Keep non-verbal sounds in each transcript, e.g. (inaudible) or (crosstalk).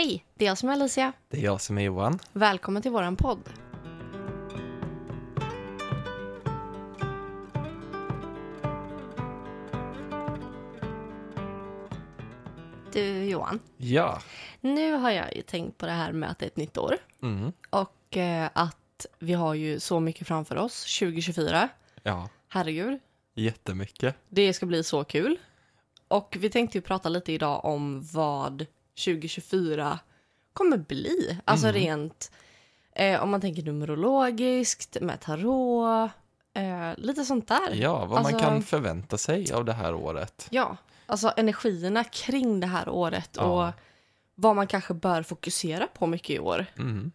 Hej, det är jag som är Alicia. Det är jag som är Johan. Välkommen till våran podd. Du Johan, Ja. nu har jag ju tänkt på det här med att det är ett nytt år Mm. och eh, att vi har ju så mycket framför oss 2024. Ja, Herregud, jättemycket. det ska bli så kul. Och vi tänkte ju prata lite idag om vad 2024 kommer bli. Alltså Mm. rent eh, om man tänker numerologiskt, med tarot, eh, lite sånt där. Ja, vad Alltså- man kan förvänta sig av det här året. Ja, alltså energierna kring det här året Ja. och vad man kanske bör fokusera på mycket i år. Mm.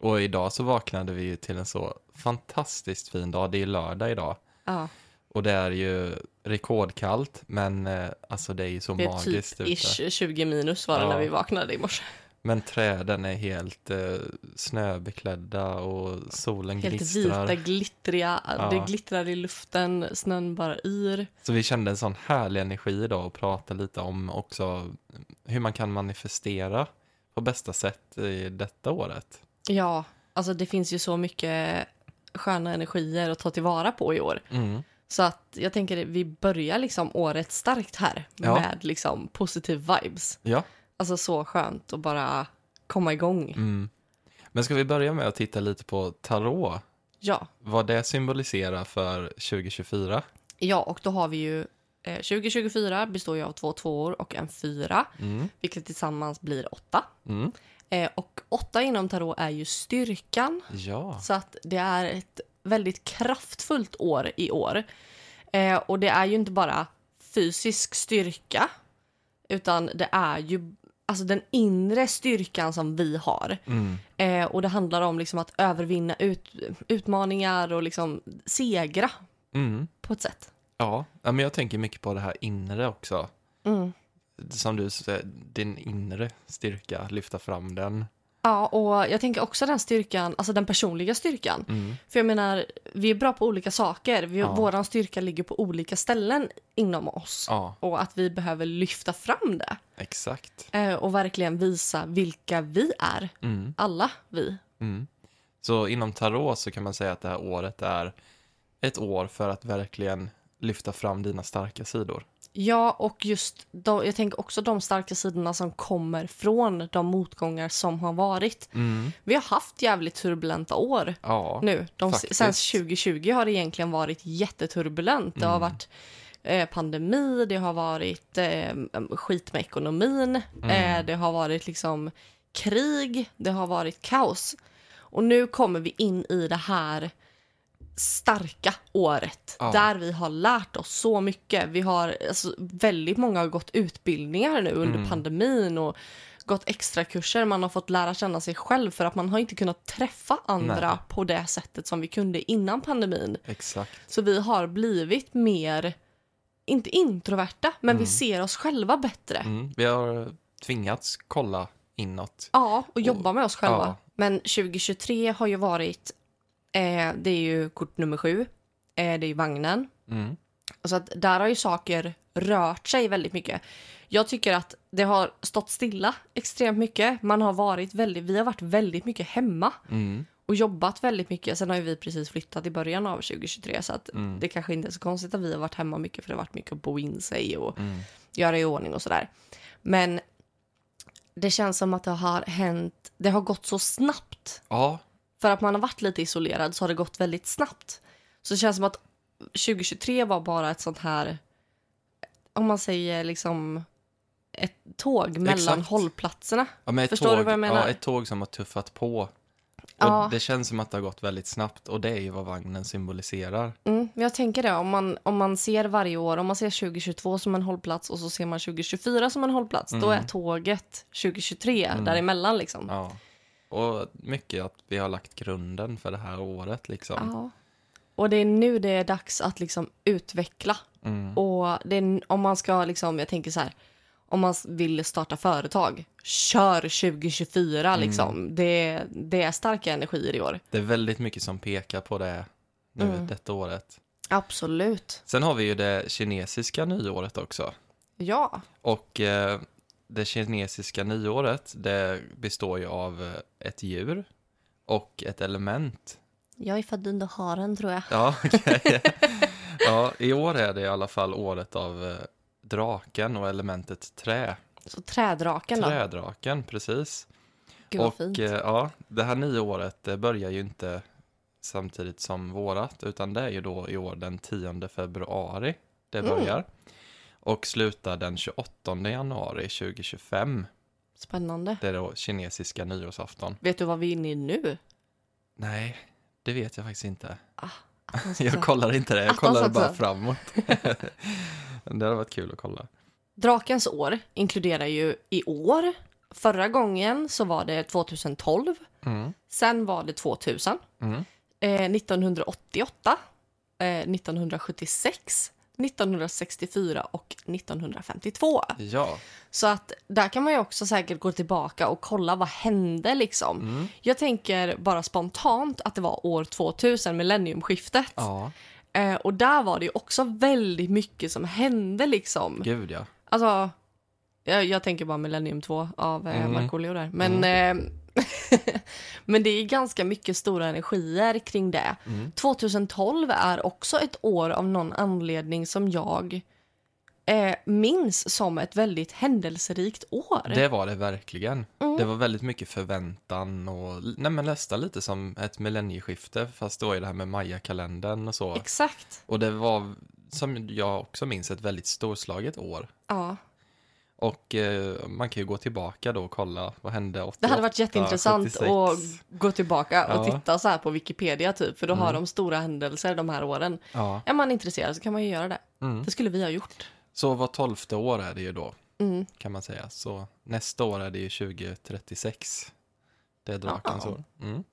Och idag så vaknade vi till en så fantastiskt fin dag. Det är lördag idag. Ja, Och det är ju rekordkallt, men eh, alltså det är ju så det är magiskt typ ish 20 minus var det Ja. när vi vaknade i morse. Men träden är helt eh, snöbeklädda och solen Helt gnistrar. vita, glittriga, Ja. det glittrar i luften, snön bara yr. Så vi kände en sån härlig energi idag och prata lite om också hur man kan manifestera på bästa sätt i detta året. Ja, alltså det finns ju så mycket sköna energier att ta tillvara på i år. Mm. Så att jag tänker att vi börjar liksom året starkt här Ja. med liksom positive vibes. Ja. Alltså så skönt att bara komma igång. Mm. Men ska vi börja med att titta lite på tarot? Ja, Vad det symboliserar för 2024? ja och då har vi ju eh, 2024 består ju av två tvåor och en fyra, Mm. vilket tillsammans blir åtta. Mm. Eh, och åtta inom tarot är ju styrkan, Ja. så att det är ett väldigt kraftfullt år i år. Eh, och det är ju inte bara fysisk styrka, utan det är ju alltså den inre styrkan som vi har. Mm. Eh, och det handlar om liksom att övervinna ut, utmaningar och liksom segra Mm. på ett sätt. Ja. men jag tänker mycket på det här inre också. Mm. Som du säger, din inre styrka, lyfta fram den. Ja, och jag tänker också den styrkan, alltså den personliga styrkan. Mm. För jag menar, vi är bra på olika saker. Vi, Ja. Våran styrka ligger på olika ställen inom oss. Ja, Och att vi behöver lyfta fram det. exakt. Eh, och verkligen visa vilka vi är. Mm. Alla vi. Mm. Så inom tarot så kan man säga att det här året är ett år för att verkligen lyfta fram dina starka sidor. Ja, och just de, jag tänker också de starka sidorna som kommer från de motgångar som har varit. Mm. Vi har haft jävligt turbulenta år Ja, nu. De, faktiskt. sen 2020 har det egentligen varit jätteturbulent. Det har Mm. varit eh, pandemi, det har varit eh, skit med ekonomin, Mm. eh, det har varit liksom krig, det har varit kaos. Och nu kommer vi in i det här starka året Ja. där vi har lärt oss så mycket. Vi har, alltså, väldigt många har gått utbildningar nu under Mm. pandemin och gått extra kurser. Man har fått lära känna sig själv för att man har inte kunnat träffa andra Nej. på det sättet som vi kunde innan pandemin. exakt. Så vi har blivit mer, inte introverta, men vi Mm. ser oss själva bättre. Mm. Vi har tvingats kolla inåt. Ja, och jobba med oss själva. ja. Men 2023 har ju varit, eh, det är ju kort nummer sju, eh, det är ju vagnen. Mm. Så att där har ju saker rört sig väldigt mycket. Jag tycker att det har stått stilla extremt mycket. Man har varit väldigt, vi har varit väldigt mycket hemma Mm. och jobbat väldigt mycket. Sen har ju vi precis flyttat i början av 2023 så att Mm. det kanske inte är så konstigt att vi har varit hemma mycket för det har varit mycket att bo in sig och Mm. göra i ordning och sådär. Men det känns som att det har hänt, det har gått så snabbt. Ja, För att man har varit lite isolerad så har det gått väldigt snabbt. Så det känns som att 2023 var bara ett sånt här, om man säger liksom ett tåg mellan Exakt. hållplatserna. ja Förstår tåg, du vad jag menar? Ja, ett tåg som har tuffat på. Och Ja. det känns som att det har gått väldigt snabbt och det är ju vad vagnen symboliserar. Mm, jag tänker det, om man, om man ser varje år, om man ser 2022 som en hållplats och så ser man 2024 som en hållplats, då är tåget 2023 däremellan liksom. Ja. Och mycket att vi har lagt grunden för det här året liksom. Ja. Och det är nu det är dags att liksom utveckla. Mm. Och är, om man ska liksom, jag tänker så här, om man vill starta företag, kör 2024 liksom. Det, det är starka energier i år. Det är väldigt mycket som pekar på det nu Mm. detta året. Absolut. Sen har vi ju det kinesiska nyåret också. Ja. Och eh, det kinesiska nyåret, det består ju av eh, ett djur och ett element. Jag är född under haren tror jag. Ja, okej. (laughs) ja, i år är det i alla fall året av eh, draken och elementet trä. Så trädraken då? Trädraken, precis. Gud och fint. eh, ja, det här nyåret det börjar ju inte samtidigt som vårat, utan det är ju då i år den 10 februari det Mm. Och slutar den 28 januari 2025. Spännande. Det är då kinesiska nyårsafton. Vet du vad vi är inne i nu? Nej, det vet jag faktiskt inte. Attans (laughs) Jag kollar inte det, jag kollar bara framåt. (laughs) det hade varit kul att kolla. Drakens år inkluderar ju i år. Förra gången så var det 2012. Mm. Sen var det 2000. Mm. Eh, 1988. Eh, 1976. 1964 och 1952. Ja, Så att där kan man ju också säkert gå tillbaka och kolla vad hände liksom. mm. Jag tänker bara spontant att det var år 2000, millenniumskiftet. ja, Eh, och där var det ju också väldigt mycket som hände liksom. gud ja. Alltså, jag, jag tänker bara Millennium 2 av eh, Mm. Markoolio där. Men, eh, (laughs) men det är ganska mycket stora energier kring det. Mm. 2012 är också ett år av någon anledning som jag eh, minns som ett väldigt händelserikt år. Det var det verkligen. Mm. Det var väldigt mycket förväntan och nej, men nästan lite som ett millennieskifte fast då är det här med Maya-kalendern och så. Exakt. Och det var, som jag också minns, ett väldigt storslaget år. Ja. Och eh, man kan ju gå tillbaka då och kolla vad hände 88, Det hade varit jätteintressant 76. att gå tillbaka och Ja. titta så här på Wikipedia typ, för då har Mm. de stora händelser de här åren. Ja. Är man intresserad så kan man ju göra det. Mm. Det skulle vi ha gjort. Så var tolfte år är det ju då, Mm. kan man säga. Så nästa år är det ju 2036. Det är drakens Ja. år. Mm.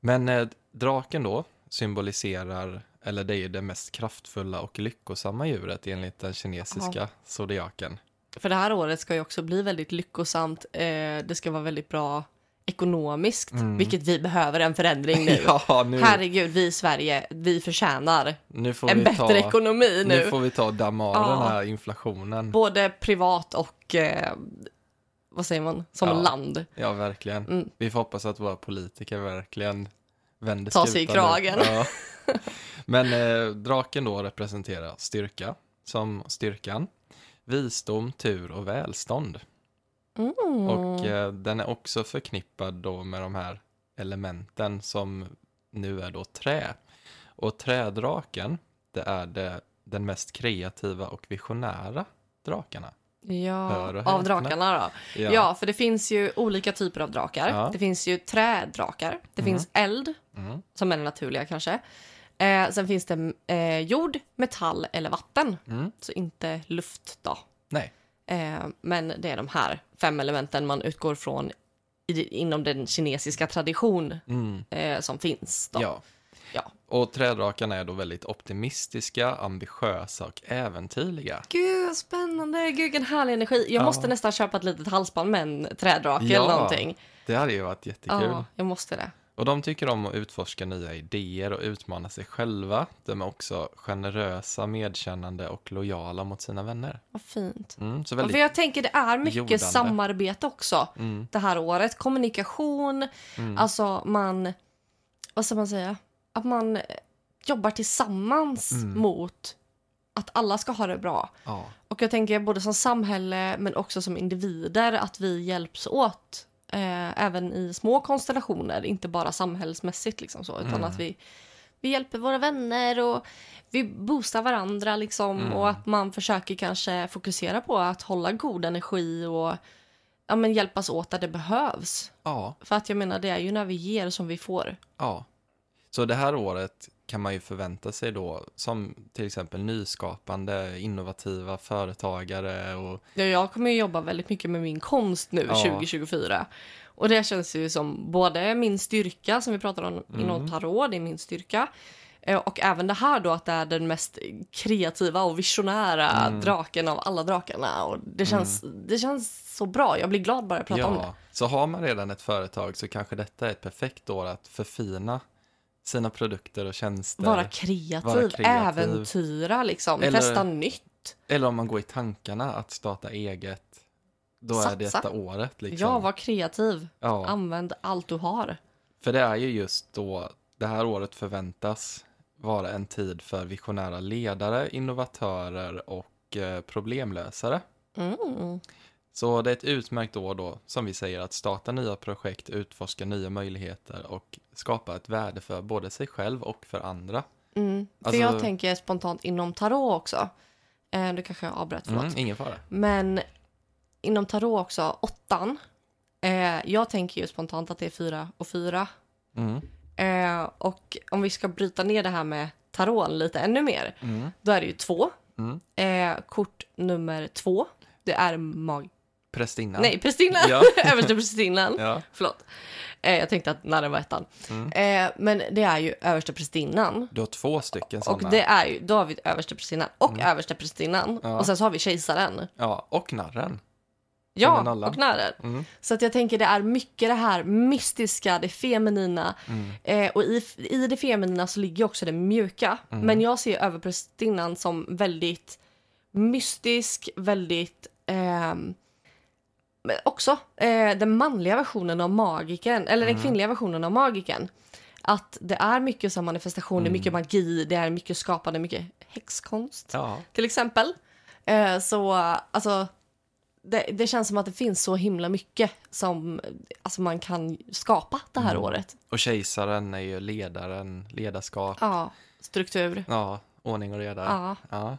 Men eh, draken då symboliserar, eller det är ju det mest kraftfulla och lyckosamma djuret enligt den kinesiska zodiaken. För det här året ska ju också bli väldigt lyckosamt. Eh, det ska vara väldigt bra ekonomiskt, Mm. vilket vi behöver en förändring nu. (laughs) Ja, nu, Herregud, vi i Sverige, vi förtjänar nu får en vi bättre ta, ekonomi nu. Nu får vi ta och damma av Ja. den här inflationen. Både privat och, eh, vad säger man, som Ja. land. Ja, verkligen. Mm. Vi får hoppas att våra politiker verkligen vänder Ta sig i kragen. Ja. (laughs) Men eh, draken då representerar styrka, som styrkan, visdom, tur och välstånd. Mm. Och eh, den är också förknippad då med de här elementen som nu är då trä. Och trädraken, det är det, den mest kreativa och visionära drakarna. Ja, av drakarna då. Ja. för det finns ju olika typer av drakar. Ja. Det finns ju trädrakar, det Mm. finns eld, Mm. som är den naturliga kanske. Eh, sen finns det eh, jord, metall eller vatten. Mm. Så inte luft då. Nej. Eh, men det är de här fem elementen man utgår från i, inom den kinesiska tradition Mm. eh, som finns. Då. Ja. Ja. Och trädrakarna är då väldigt optimistiska, ambitiösa och äventyrliga. Gud, vad spännande! Gud, vilken härlig energi. Jag Ja. måste nästan köpa ett litet halsband med en trädrake Ja, eller någonting. Det hade ju varit jättekul. Ja, jag måste det. Och de tycker om att utforska nya idéer och utmana sig själva. De är också generösa, medkännande och lojala mot sina vänner. Vad fint. Mm, så För väldigt... jag tänker det är mycket jordande. samarbete också Mm, det här året. Kommunikation, mm, alltså man, vad ska man säga, att man jobbar tillsammans Mm. mot att alla ska ha det bra. ja, Och jag tänker både som samhälle men också som individer att vi hjälps åt. Eh, även i små konstellationer, inte bara samhällsmässigt liksom så, utan Mm. att vi, vi hjälper våra vänner och vi boostar varandra liksom Mm. och att man försöker kanske fokusera på att hålla god energi och ja, men hjälpas åt där det behövs. ja, För att jag menar, det är ju när vi ger som vi får. ja. Så det här året kan man ju förvänta sig då, som till exempel nyskapande, innovativa företagare och Ja, jag kommer ju jobba väldigt mycket med min konst nu Ja. 2024. Och det känns ju som både min styrka som vi pratar om inom Mm. tarot, det är min styrka. Eh, Och även det här då att det är den mest kreativa och visionära Mm. draken av alla drakarna. Och det känns, det känns så bra, jag blir glad bara jag pratar om det. Ja, så har man redan ett företag så kanske detta är ett perfekt år att förfina sina produkter och tjänster. Vara kreativ, Vara kreativ. äventyra liksom, Eller- testa nytt. Eller om man går i tankarna att starta eget. då är Satsa. detta året. Liksom. Ja, var kreativ. ja. Använd allt du har. För det är ju just då det här året förväntas vara en tid för visionära ledare, innovatörer och eh, problemlösare. Mm. Så det är ett utmärkt år då, som vi säger, att starta nya projekt, utforska nya möjligheter och skapa ett värde för både sig själv och för andra. Mm. För Alltså- jag tänker spontant inom tarot också. Eh, du kanske jag avbröt, förlåt. Mm, ingen fara. Men inom tarot också, åttan. Eh, jag tänker ju spontant att det är fyra och fyra. Mm, Eh, och om vi ska bryta ner det här med taroten lite ännu mer, mm, då är det ju två. mm. Eh, kort nummer två, det är mag... Prästinnan. Nej, prästinnan! Ja. (laughs) Överste prästinnan. Ja. Förlåt. Eh, jag tänkte att narren var ettan. Mm. Eh, men det är ju överste prästinnan. Du har två stycken Och sådana. det är ju, då har vi överste prästinnan och. Mm. Ja. Och sen så har vi kejsaren. Ja, och narren. en Ja, och narren. Mm. Så att jag tänker det är mycket det här mystiska, det feminina. Mm. Eh, och i, i det feminina så ligger också det mjuka. Mm. Men jag ser överprästinnan som väldigt mystisk, väldigt... men också eh, den manliga versionen av magiken, eller Mm. den kvinnliga versionen av magiken. Att det är mycket som manifestation, det är Mm. mycket magi, det är mycket skapande, mycket häxkonst Ja. till exempel. Eh, så alltså, det, det känns som att det finns så himla mycket som alltså, man kan skapa det här Mm. året. Och kejsaren är ju ledaren, ledarskap, Ja, struktur. ja, ordning och reda. Ja, Ja.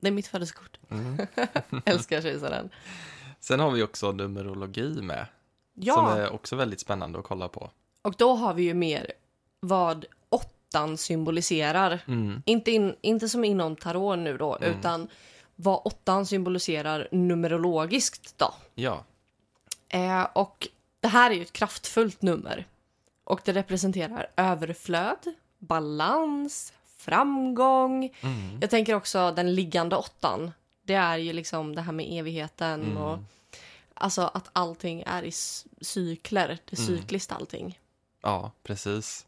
det är mitt födelsekort. Mm. (laughs) Älskar kejsaren. Sen har vi också numerologi med, som Ja, är också väldigt spännande att kolla på. och då har vi ju mer vad åttan symboliserar. Mm. Inte, in, inte som inom tarot nu då, Mm. utan vad åttan symboliserar numerologiskt då. Ja, Eh, och det här är ju ett kraftfullt nummer. Och det representerar överflöd, balans, framgång. mm. Jag tänker också den liggande åttan. Det är ju liksom det här med evigheten Mm. och alltså att allting är i cykler. Det är Mm. cykliskt allting. ja precis.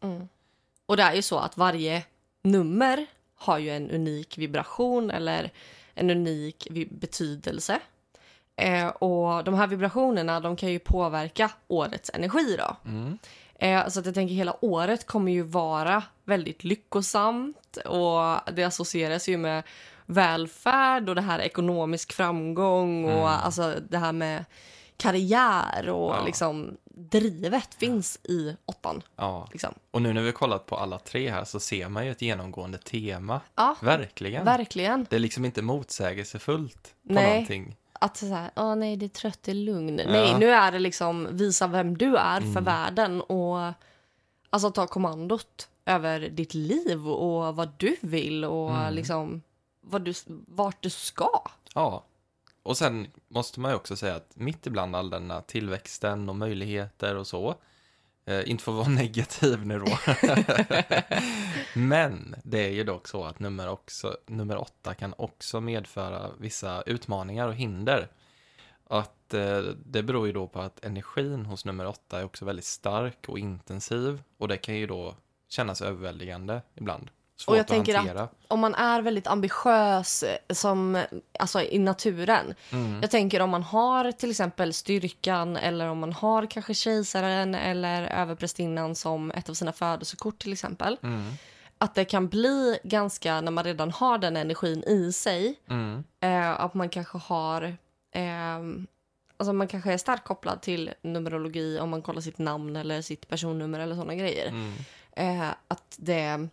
Och det är ju så att varje nummer har ju en unik vibration eller en unik betydelse. Eh, och de här vibrationerna de kan ju påverka årets energi då. Mm. Eh, så att jag tänker hela året kommer ju vara väldigt lyckosamt och det associeras ju med välfärd och det här ekonomisk framgång och Mm. alltså det här med karriär och Ja. liksom drivet finns i åttan. Ja, Liksom. och nu när vi har kollat på alla tre här så ser man ju ett genomgående tema. Ja, Verkligen. verkligen. Det är liksom inte motsägelsefullt på Nej. någonting. Att så här, åh nej, det är trött, det är lugn. Ja. Nej, nu är det liksom visa vem du är för Mm. världen och alltså ta kommandot över ditt liv och vad du vill och Mm. liksom vad du, vart du ska. Ja. Och sen måste man ju också säga att mitt ibland all denna tillväxten och möjligheter och så, eh, inte för att vara (laughs) negativ nu då. (laughs) Men det är ju dock så att nummer, också, nummer åtta kan också medföra vissa utmaningar och hinder. Att eh, det beror ju då på att energin hos nummer åtta är också väldigt stark och intensiv och det kan ju då kännas överväldigande ibland. Svårt Och jag att tänker att- hantera. Om man är väldigt ambitiös eh, som, alltså i naturen. Mm. Jag tänker om man har till exempel styrkan eller om man har kanske kejsaren eller överprästinnan som ett av sina födelsekort till exempel. Mm. Att det kan bli ganska, när man redan har den energin i sig, Mm. eh, att man kanske har ehm, Alltså man kanske är starkt kopplad till numerologi om man kollar sitt namn eller sitt personnummer eller sådana grejer. Mm. Eh, att det,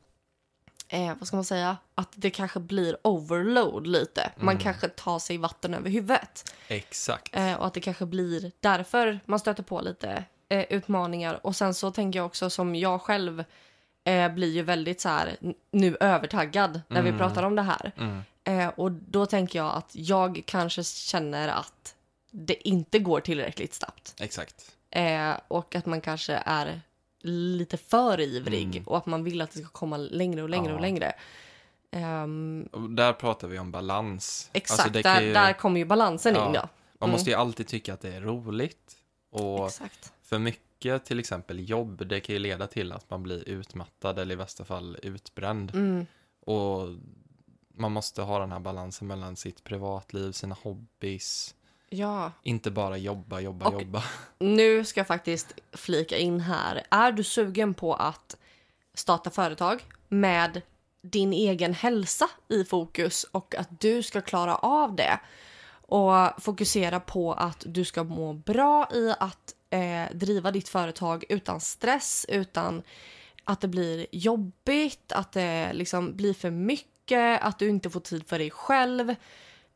eh, vad ska man säga, att det kanske blir overload lite. Man Mm. kanske tar sig vatten över huvudet. Exakt. Eh, och att det kanske blir därför man stöter på lite eh, utmaningar. Och sen så tänker jag också som jag själv eh, blir ju väldigt så här nu övertaggad när vi Mm. pratar om det här. Mm. Eh, och då tänker jag att jag kanske känner att det inte går tillräckligt snabbt. Exakt. Eh, och att man kanske är lite för ivrig Mm. och att man vill att det ska komma längre och längre Ja. och längre. Ehm, Och där pratar vi om balans. exakt, Alltså, det kan där, ju- där kommer ju balansen Ja. in. Man Mm. måste ju alltid tycka att det är roligt. Och Exakt. för mycket, till exempel jobb, det kan ju leda till att man blir utmattad eller i värsta fall utbränd. Mm. Och man måste ha den här balansen mellan sitt privatliv, sina hobbys Ja. Inte bara jobba, jobba, Och- jobba. Nu ska jag faktiskt flika in här. Är du sugen på att starta företag med din egen hälsa i fokus och att du ska klara av det och fokusera på att du ska må bra i att eh, driva ditt företag utan stress, utan att det blir jobbigt, att det liksom blir för mycket, att du inte får tid för dig själv.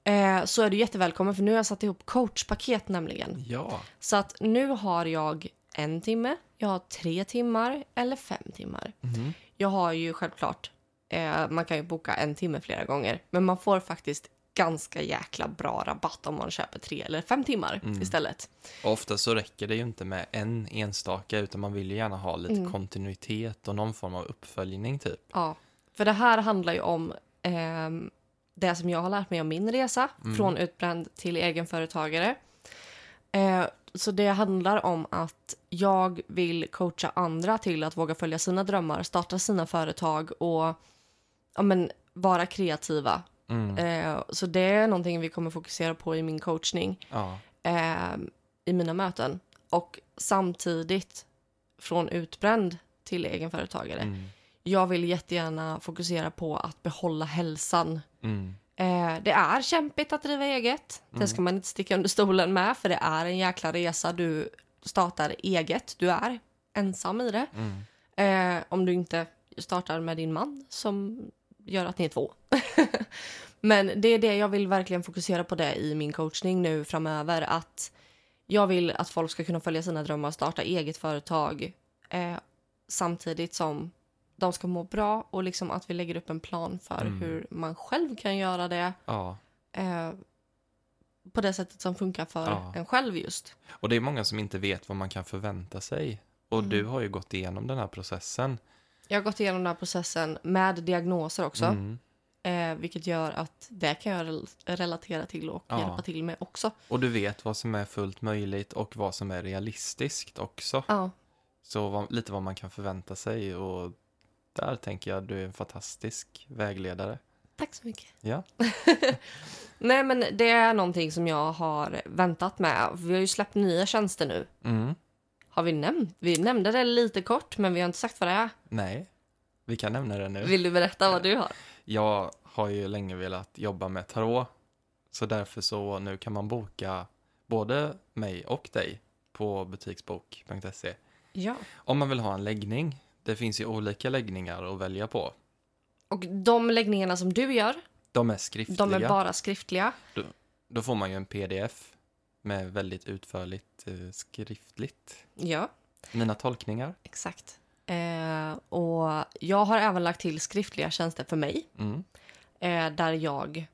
Eh, så är du jättevälkommen för nu har jag satt ihop coachpaket nämligen. Ja. Så att nu har jag en timme, jag har tre timmar eller fem timmar. Mhm. Jag har ju självklart, eh, man kan ju boka en timme flera gånger, men man får faktiskt ganska jäkla bra rabatt om man köper tre eller fem timmar istället. Och ofta så räcker det ju inte med en enstaka utan man vill ju gärna ha lite Mm. kontinuitet och någon form av uppföljning typ. Ja, för det här handlar ju om ehm, det som jag har lärt mig om min resa från utbränd till egenföretagare. Eh, så det handlar om att jag vill coacha andra till att våga följa sina drömmar, starta sina företag och ja, men, vara kreativa. Mm. Eh, så det är någonting vi kommer fokusera på i min coachning Ja. eh, i mina möten. Och samtidigt från utbränd till egenföretagare. Mm. Jag vill jättegärna fokusera på att behålla hälsan. Mm. Eh, det är kämpigt att driva eget. Det ska man inte sticka under stolen med, för det är en jäkla resa. Du startar eget, du är ensam i det. Mm. Eh, om du inte startar med din man som gör att ni är två. (laughs) Men det är det jag vill verkligen fokusera på det i min coachning nu framöver. Att jag vill att folk ska kunna följa sina drömmar, starta eget företag eh, samtidigt som de ska må bra och liksom att vi lägger upp en plan för Mm. hur man själv kan göra det ja. eh, på det sättet som funkar för Ja. en själv just. Och det är många som inte vet vad man kan förvänta sig. Och Mm. du har ju gått igenom den här processen. Jag har gått igenom den här processen med diagnoser också. Mm. Eh, vilket gör att det kan jag rel- relatera till och Ja. hjälpa till med också. Och du vet vad som är fullt möjligt och vad som är realistiskt också. Ja, Så vad, lite vad man kan förvänta sig och där tänker jag att du är en fantastisk vägledare. tack så mycket. Ja. (laughs) Nej men det är någonting som jag har väntat med. Vi har ju släppt nya tjänster nu. Mm. Har vi nämnt? Vi nämnde det lite kort men vi har inte sagt vad det är. Nej, vi kan nämna det nu. Vill du berätta vad du har? Jag har ju länge velat jobba med tarot. Så därför så nu kan man boka både mig och dig på butiksbok.se. Ja. Om man vill ha en läggning. Det finns ju olika läggningar att välja på. Och de läggningarna som du gör, De är skriftliga. de är bara skriftliga. Då får man ju en pdf med väldigt utförligt eh, skriftligt. Ja, Mina tolkningar. exakt. Eh, och jag har även lagt till skriftliga tjänster för mig. Mm. Eh, där jag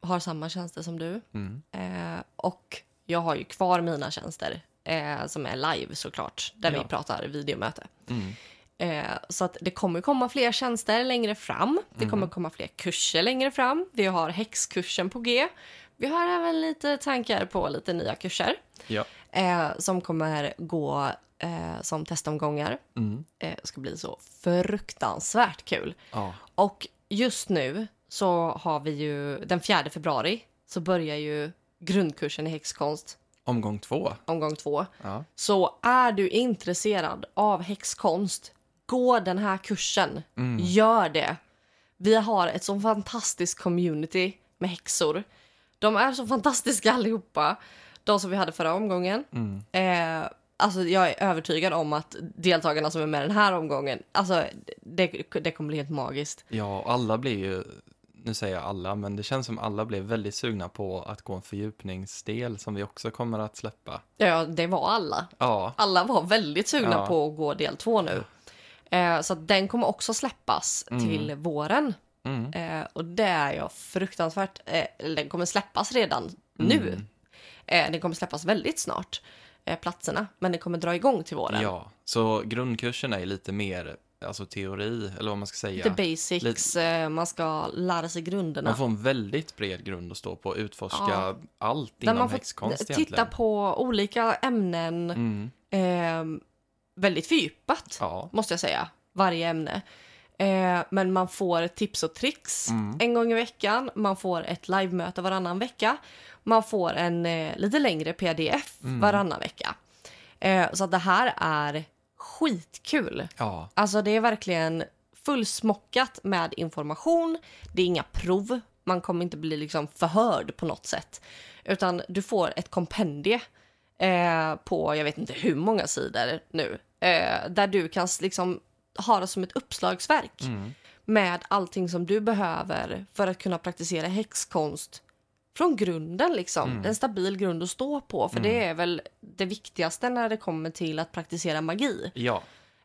har samma tjänster som du. Mm. Eh, och jag har ju kvar mina tjänster eh, som är live såklart, där Ja. vi pratar videomöte. Mm. Eh, så att det kommer komma fler tjänster längre fram. Det kommer komma fler kurser längre fram. Vi har häxkursen på G. Vi har även lite tankar på lite nya kurser Ja. eh, som kommer gå eh, som testomgångar. Mm. Eh, det ska bli så fruktansvärt kul. Ja. Och just nu så har vi ju den 4 februari så börjar ju grundkursen i häxkonst Omgång två. omgång två. Ja. Så är du intresserad av häxkonst, gå den här kursen. Mm. Gör det. Vi har ett så fantastiskt community med häxor. De är så fantastiska allihopa. De som vi hade förra omgången. Mm. Eh, alltså jag är övertygad om att deltagarna som är med den här omgången, alltså det, det kommer bli helt magiskt. Ja, alla blir ju, nu säger jag alla, men det känns som alla blev väldigt sugna på att gå en fördjupningsdel som vi också kommer att släppa. Ja, det var alla. Ja, Alla var väldigt sugna Ja. på att gå del två nu. Eh, så den kommer också släppas till våren. mm. Eh, och det är jag fruktansvärt... Eh, den kommer släppas redan nu. Mm. Eh, den kommer släppas väldigt snart, eh, platserna. Men den kommer dra igång till våren. ja. Så grundkursen är lite mer, alltså teori, eller vad man ska säga. Lite basics, eh, man ska lära sig grunderna. Man får en väldigt bred grund att stå på, utforska Ja. allt inom häxkonst titta egentligen. på olika ämnen Mm. eh, väldigt fördjupat, Ja. måste jag säga. Varje ämne. Eh, men man får tips och tricks Mm. en gång i veckan. Man får ett livemöte varannan vecka. Man får en eh, lite längre pdf varannan vecka. Eh, så det här är skitkul. Ja. Alltså det är verkligen fullsmockat med information. Det är inga prov. Man kommer inte bli liksom förhörd på något sätt. Utan du får ett kompendie eh, på jag vet inte hur många sidor nu. Eh, där du kan liksom ha det som ett uppslagsverk. Med allting som du behöver för att kunna praktisera häxkonst från grunden liksom. En stabil grund att stå på. För det är väl det viktigaste när det kommer till att praktisera magi. Ja.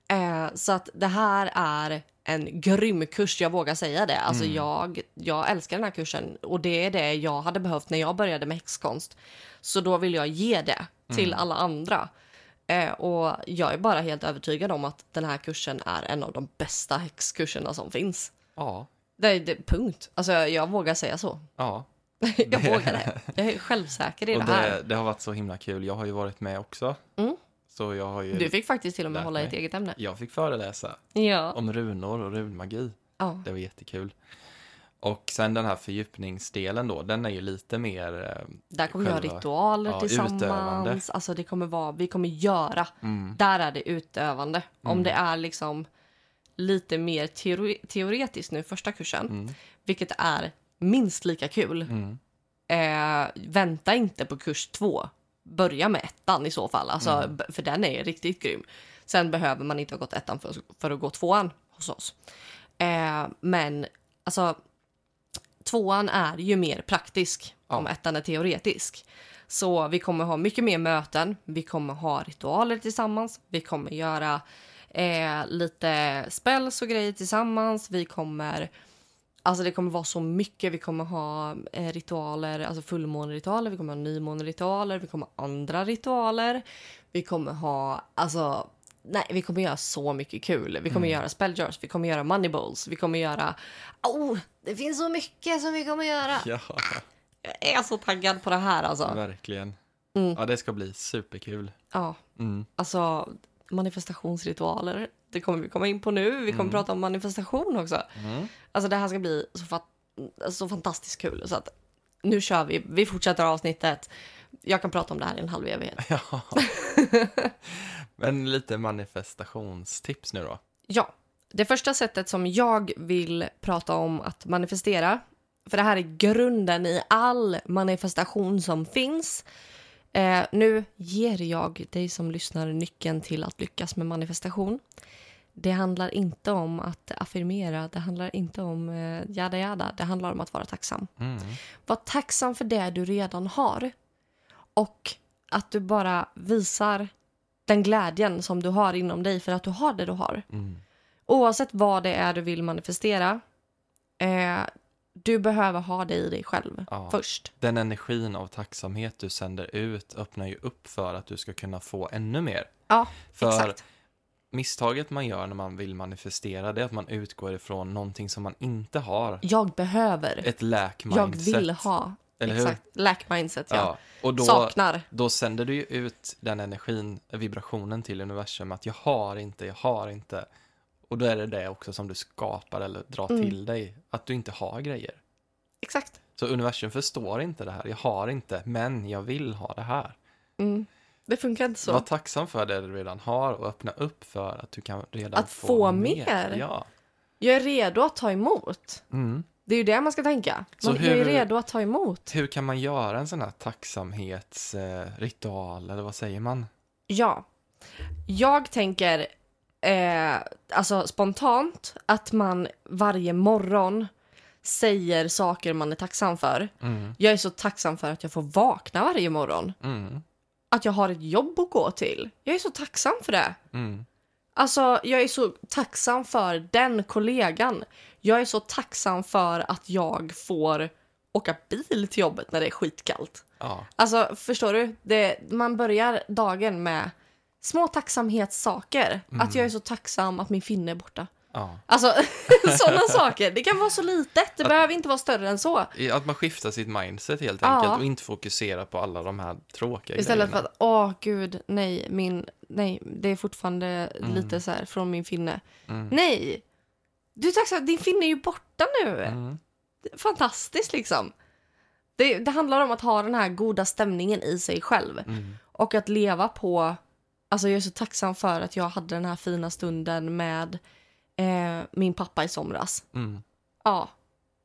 Eh, så att det här är en grym kurs, jag vågar säga det. Alltså jag, jag älskar den här kursen och det är det jag hade behövt när jag började med häxkonst. Så då vill jag ge det till alla andra. Eh, och jag är bara helt övertygad om att den här kursen är en av de bästa häxkurserna som finns. Ja. Det det, punkt. Alltså jag vågar säga så. Ja. (laughs) jag vågar det. Jag är självsäker i Och det här. det, det har varit så himla kul. Jag har ju varit med också. Mm. Så jag har ju... Du fick faktiskt till och med hålla mig. ett eget ämne. Jag fick föreläsa Ja. om runor och runmagi. ja. Det var jättekul. Och sen den här fördjupningsdelen då, den är ju lite mer... eh, Där kommer vi ha själva- ritualer ja, tillsammans. utövande. Alltså det kommer vara, vi kommer göra. Mm. Där är det utövande. Om Mm. det är liksom lite mer teori- teoretiskt nu första kursen, Mm. vilket är minst lika kul. Mm. Eh, vänta inte på kurs två. Börja med ettan i så fall, alltså, Mm. för den är riktigt grym. Sen behöver man inte ha gått ettan för, för att gå tvåan hos oss. Eh, men alltså, tvåan är ju mer praktisk Ja. om ettan är teoretisk. Så vi kommer ha mycket mer möten, vi kommer ha ritualer tillsammans, vi kommer göra eh, lite spells och grejer tillsammans, vi kommer Alltså det kommer vara så mycket. Vi kommer ha eh, ritualer, alltså fullmåneritualer, vi kommer ha nymåneritualer, vi kommer ha andra ritualer. Vi kommer ha, alltså, nej, vi kommer göra så mycket kul. Vi kommer göra spelljars, vi kommer göra money bowls, vi kommer göra, oh, det finns så mycket som vi kommer göra. Ja, Jag är så taggad på det här alltså. verkligen. Mm. Ja, det ska bli superkul. Ja, Mm. alltså manifestationsritualer. Det kommer vi komma in på nu. Vi kommer Mm. prata om manifestation också. Mm. Alltså det här ska bli så, fat- så fantastiskt kul. Så att nu kör vi. Vi fortsätter avsnittet. Jag kan prata om det här i en halv evighet. (laughs) Ja. (laughs) Men lite manifestationstips nu då. Ja, det första sättet som jag vill prata om att manifestera, för det här är grunden i all manifestation som finns. Eh, nu ger jag dig som lyssnar nyckeln till att lyckas med manifestation. Det handlar inte om att affirmera, det handlar inte om eh, jada jada, det handlar om att vara tacksam. Mm. Var tacksam för det du redan har. Och att du bara visar den glädjen som du har inom dig för att du har det du har. Mm. Oavsett vad det är du vill manifestera, eh, du behöver ha det i dig själv Ja. först. Den energin av tacksamhet du sänder ut öppnar ju upp för att du ska kunna få ännu mer. Ja, För exakt. misstaget man gör när man vill manifestera det är att man utgår ifrån någonting som man inte har. Jag behöver. Ett lack Jag vill ha. Eller hur? exakt. Lack mindset, ja. Ja. Och då, Saknar. då sänder du ju ut den energin, vibrationen till universum att jag har inte, jag har inte. Och då är det det också som du skapar eller drar Mm. till dig, att du inte har grejer. Exakt. Så universum förstår inte det här, jag har inte, men jag vill ha det här. Mm. Det funkar inte så. Var tacksam för det du redan har och öppna upp för att du kan redan Att få mer? Ja. Jag är redo att ta emot. Mm. Det är ju det man ska tänka. Man, Jag är hur- redo att ta emot. Hur kan man göra en sån här tacksamhetsritual, eller vad säger man? Ja. Jag tänker eh, alltså spontant att man varje morgon säger saker man är tacksam för. Mm. Jag är så tacksam för att jag får vakna varje morgon. Mm. Att jag har ett jobb att gå till. Jag är så tacksam för det. Mm. Alltså, jag är så tacksam för den kollegan. Jag är så tacksam för att jag får åka bil till jobbet när det är skitkallt. Ja. Alltså, förstår du? Det, man börjar dagen med små tacksamhetssaker. Att jag är så tacksam att min finne är borta. Ja. Alltså, (laughs) sådana saker. Det kan vara så litet. Det behöver inte vara större än så. Att man skiftar sitt mindset helt Ja. enkelt och inte fokuserar på alla de här tråkiga Istället för grejerna. att, åh gud, nej, min, nej, det är fortfarande lite så här från min finne. Mm. Nej! Du är tacksam, din finne är ju borta nu. Mm. Fantastiskt liksom. Det, det handlar om att ha den här goda stämningen i sig själv. Mm. Och att leva på... Alltså jag är så tacksam för att jag hade den här fina stunden med eh, min pappa i somras. Mm. Ja.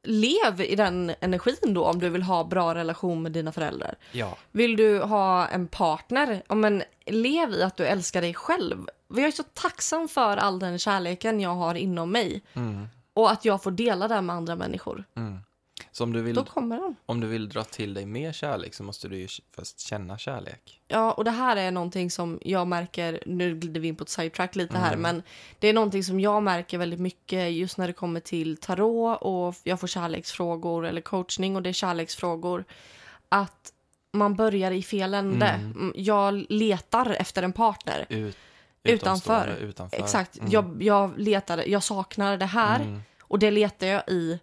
Lev i den energin då om du vill ha bra relation med dina föräldrar. Ja. Vill du ha en partner? Ja, men lev i att du älskar dig själv. Jag är så tacksam för all den kärleken jag har inom mig. Mm. Och att jag får dela det med andra människor. Mm. Så om du, vill, Då kommer den. om du vill dra till dig mer kärlek så måste du ju först känna kärlek. Ja, och det här är någonting som jag märker, nu glider vi in på ett sidetrack lite här, Mm. men det är någonting som jag märker väldigt mycket just när det kommer till tarot och jag får kärleksfrågor eller coachning och det är kärleksfrågor. Att man börjar i fel ände. Mm. Mm, Jag letar efter en partner. Ut, Utanför. utanför. Exakt. Mm. Jag, jag, letar, jag saknar det här Mm. och det letar jag i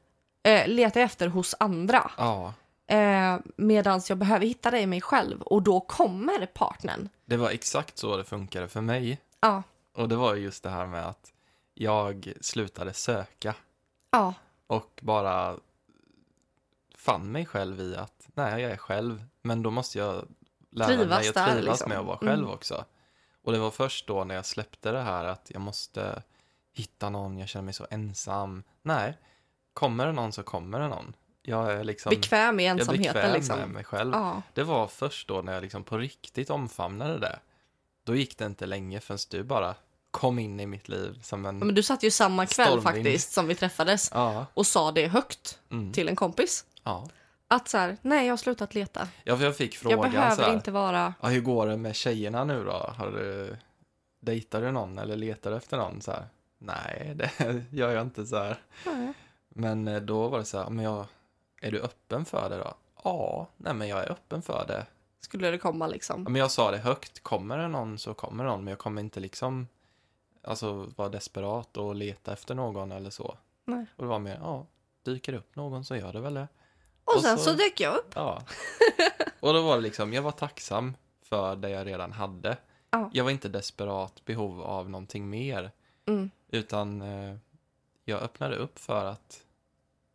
eh, letar jag efter hos andra. Ja, Eh, Medan jag behöver hitta det i mig själv och då kommer partnern. det var exakt så det funkade för mig. Ja, Och det var ju just det här med att jag slutade söka ja, och bara fann mig själv i att nej, jag är själv, men då måste jag lära Trivas mig att trivas liksom. med att vara själv Mm. också. Och det var först då när jag släppte det här att jag måste hitta någon, jag känner mig så ensam. Nej, kommer det någon så kommer det någon. Jag är liksom bekväm i jag är ensamheten bekväm liksom. med mig själv. Ja, Det var först då när jag liksom på riktigt omfamnade det. Då gick det inte länge förrän du bara kom in i mitt liv som en... men du satt ju samma kväll Stormvind. faktiskt som vi träffades Ja. och sa det högt Mm. till en kompis. ja. Att så här, nej jag har slutat leta. Ja, för jag fick frågan jag behöver så här, inte vara... ja, hur går det med tjejerna nu då? Har du, dejtar du någon eller letar du efter någon? Så här, Nej, det (laughs) gör jag inte så här. Nej. Men eh, då var det så här, men jag, är du öppen för det då? Ja, nej men jag är öppen för det. Skulle det komma liksom. Men jag sa det högt, kommer det någon så kommer det någon, men jag kommer inte liksom alltså vara desperat och leta efter någon eller så. Nej. Och det var mer, ja, dyker det upp någon så gör det väl det. Och, och sen så- så dök jag upp. Ja. (laughs) och då var det liksom, jag var tacksam för det jag redan hade. Ja. Jag var inte desperat behov av någonting mer, Mm. utan eh, jag öppnade upp för att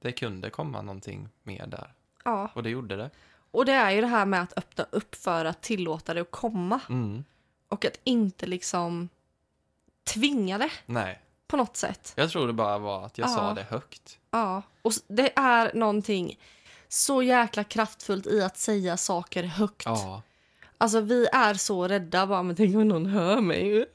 det kunde komma någonting mer där. Ja, Och det gjorde det. och det är ju det här med att öppna upp för att tillåta det att komma. Mm. Och att inte liksom tvinga det Nej, på något sätt. jag tror det bara var att jag Ja. sa det högt. Ja, och det är någonting så jäkla kraftfullt i att säga saker högt. Ja. Alltså vi är så rädda bara, men tänk om någon hör mig. (laughs)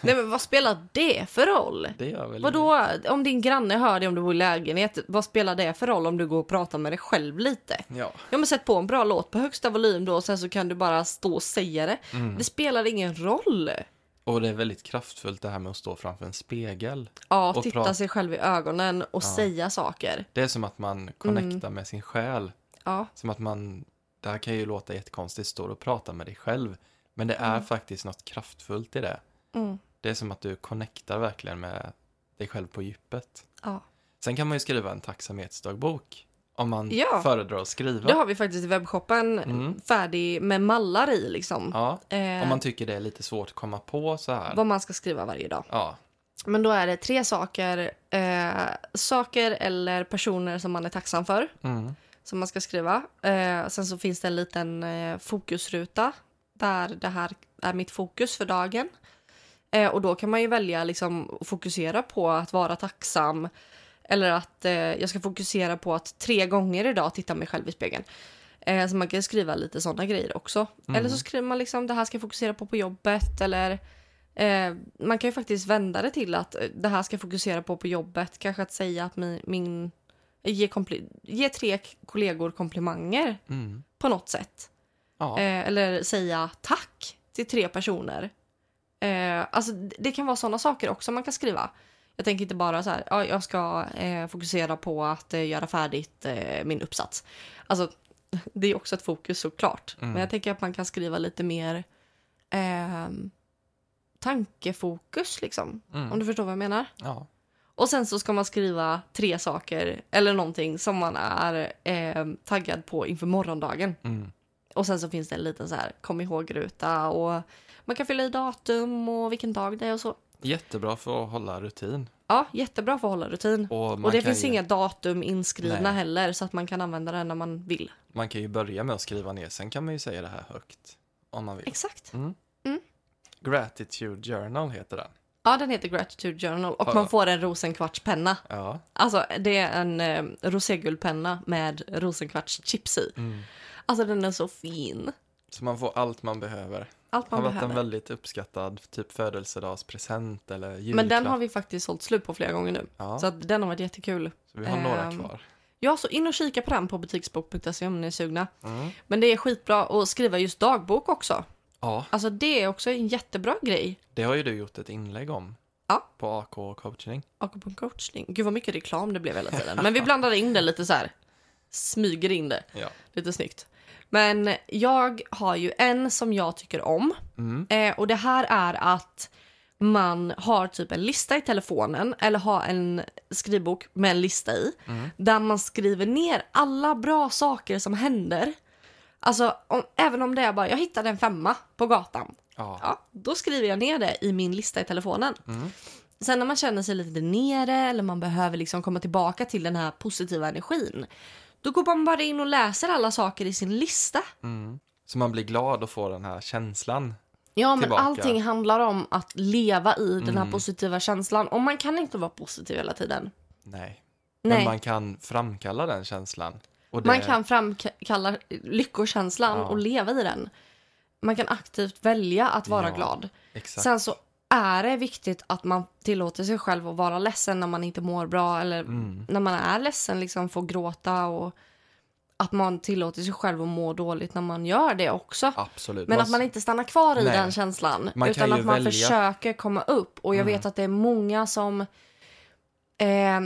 Nej men vad spelar det för roll? Det gör väl Vadå, om din granne hör dig om du bor i lägenhet, vad spelar det för roll om du går och pratar med dig själv lite? Ja. Ja men sätt på en bra låt på högsta volym då och sen så kan du bara stå och säga det. Mm. Det spelar ingen roll. Och det är väldigt kraftfullt det här med att stå framför en spegel. Ja, Och titta sig själv i ögonen och säga saker. Det är som att man connectar med sin själ. Ja, Som att man, det här kan ju låta jättekonstigt, står och pratar med dig själv. Men det är faktiskt något kraftfullt i det. mm. Det är som att du connectar verkligen med dig själv på djupet. ja. Sen kan man ju skriva en tacksamhetsdagbok. Om man Ja. föredrar att skriva. Det har vi faktiskt i webbshoppen Mm. färdig med mallar i liksom. Ja, Eh, om man tycker det är lite svårt att komma på så här. vad man ska skriva varje dag. Ja, Men då är det tre saker. Eh, saker eller personer som man är tacksam för. mm. Som man ska skriva. Eh, sen så finns det en liten eh, fokusruta. Där det här är mitt fokus för dagen. Eh, och då kan man ju välja liksom att fokusera på att vara tacksam. Eller att eh, jag ska fokusera på att tre gånger idag titta mig själv i spegeln. Eh, så man kan skriva lite sådana grejer också. Eller så skriver man liksom det här ska jag fokusera på på jobbet. Eller eh, man kan ju faktiskt vända det till att det här ska jag fokusera på på jobbet. Kanske att säga att min, min ge, ge tre kollegor komplimanger Mm. på något sätt. Ja. Eh, eller säga tack till tre personer. Eh, alltså det kan vara sådana saker också man kan skriva. Jag tänker inte bara så här, ja, jag ska eh, fokusera på att eh, göra färdigt eh, min uppsats. Alltså, (laughs) det är också ett fokus såklart. Mm. Men jag tänker att man kan skriva lite mer eh, tankefokus liksom. Mm. Om du förstår vad jag menar. ja. Och sen så ska man skriva tre saker eller någonting som man är eh, taggad på inför morgondagen. Mm. Och sen så finns det en liten så här kom ihåg-ruta och man kan fylla i datum och vilken dag det är och så. Jättebra för att hålla rutin. Ja, jättebra för att hålla rutin. Och, Och det finns ju, inga datum inskrivna Nej. heller så att man kan använda den när man vill. Man kan ju börja med att skriva ner, sen kan man ju säga det här högt. Om man vill. Exakt. Mm. Mm. Gratitude Journal heter den. Ja, den heter Gratitude Journal och Ja. man får en rosenkvartspenna. Ja. Alltså, det är en eh, roséguldpenna med rosenkvartschips i. Mm. Alltså, den är så fin. Så man får allt man behöver. Allt har man varit en behöver. väldigt uppskattad typ födelsedagspresent eller julklapp. Men den har vi faktiskt sålt slut på flera gånger nu. Ja, Så så, att den har varit jättekul. vi har några ehm, kvar. Ja, så in och kika på den på butiksbok.se om ni är sugna. Mm. Men det är skitbra att skriva just dagbok också. Ja, Alltså det är också en jättebra grej. det har ju du gjort ett inlägg om. Ja. På AK coaching. Akupon coachning. Gud vad mycket reklam det blev hela (laughs) tiden. Men vi blandade in det lite så här. Smyger in det. Ja. Lite snyggt. Men jag har ju en som jag tycker om. Mm. Eh, och det här är att man har typ en lista i telefonen eller har en skrivbok med en lista i. Mm. Där man skriver ner alla bra saker som händer. Alltså om, även om det är bara jag hittade en femma på gatan. Ja. Ja, då skriver jag ner det i min lista i telefonen. Mm. Sen när man känner sig lite nere eller man behöver liksom komma tillbaka till den här positiva energin. Då går man bara in och läser alla saker i sin lista. Mm. Så man blir glad och får den här känslan. Ja, men Tillbaka. allting handlar om att leva i den här Mm. positiva känslan. Och man kan inte vara positiv hela tiden. Nej. Nej. Men man kan framkalla den känslan. Det, Man kan framkalla lyckokänslan Ja. och leva i den. Man kan aktivt välja att vara Ja, glad. Exakt. Sen så är det viktigt att man tillåter sig själv att vara ledsen när man inte mår bra eller Mm. när man är ledsen, liksom få gråta och att man tillåter sig själv att må dåligt när man gör det också. Absolut. Men att man inte stannar kvar i Nej. den känslan. Man utan att man välja. försöker komma upp. Och jag Mm. vet att det är många som eh,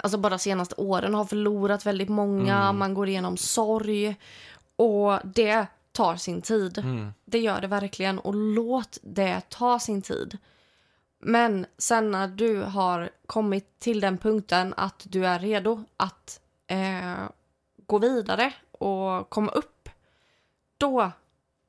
alltså bara senaste åren har förlorat väldigt många. Mm. Man går igenom sorg. Och det tar sin tid. Mm. Det gör det verkligen. Och låt det ta sin tid. Men sen när du har kommit till den punkten att du är redo att eh, gå vidare och komma upp. Då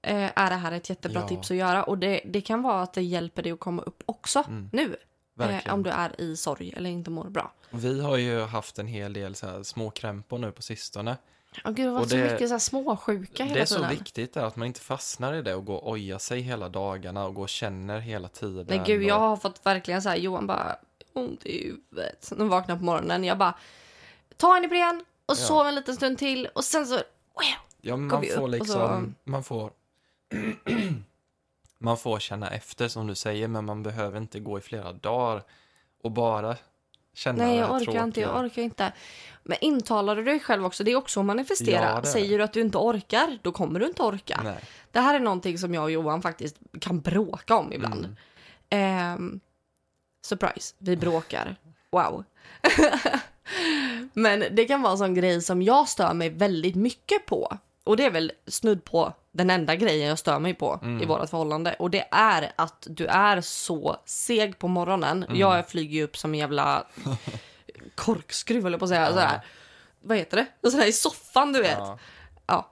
eh, är det här ett jättebra Ja. tips att göra. Och det, det kan vara att det hjälper dig att komma upp också Mm. nu. Verkligen. Eh, om du är i sorg eller inte mår bra. Vi har ju haft en hel del så här små krämpor nu på sistone. Åh gud, det har varit Och så det- mycket så här småsjuka hela Det är så tiden. viktigt där, att man inte fastnar i det och går och ojar sig hela dagarna och går och känner hela tiden. Nej gud, och... jag har fått verkligen så här, Johan bara, ont i huvudet. Så när jag vaknar på morgonen, jag bara, ta en Ipren och Ja. sov en liten stund till och sen så, wow, Ja, men man får liksom, så- man får (clears throat) man får känna efter som du säger, men man behöver inte gå i flera dagar och bara känna nej jag orkar inte, jag tråkiga. orkar inte. Men intalar du dig själv också, det är också att manifestera. Ja, Säger du att du inte orkar, då kommer du inte orka. Nej. Det här är någonting som jag och Johan faktiskt kan bråka om ibland. Mm. Ehm, surprise, vi bråkar. Wow. (laughs) Men det kan vara en sån grej som jag stör mig väldigt mycket på. Och det är väl snudd på den enda grejen jag stör mig på Mm. i vårt förhållande. Och det är att du är så seg på morgonen. Mm. Jag flyger ju upp som en jävla (laughs) korkskruv eller på att säga. Ja. Sådär. Vad heter det? Sådär i soffan du vet. Ja. Ja.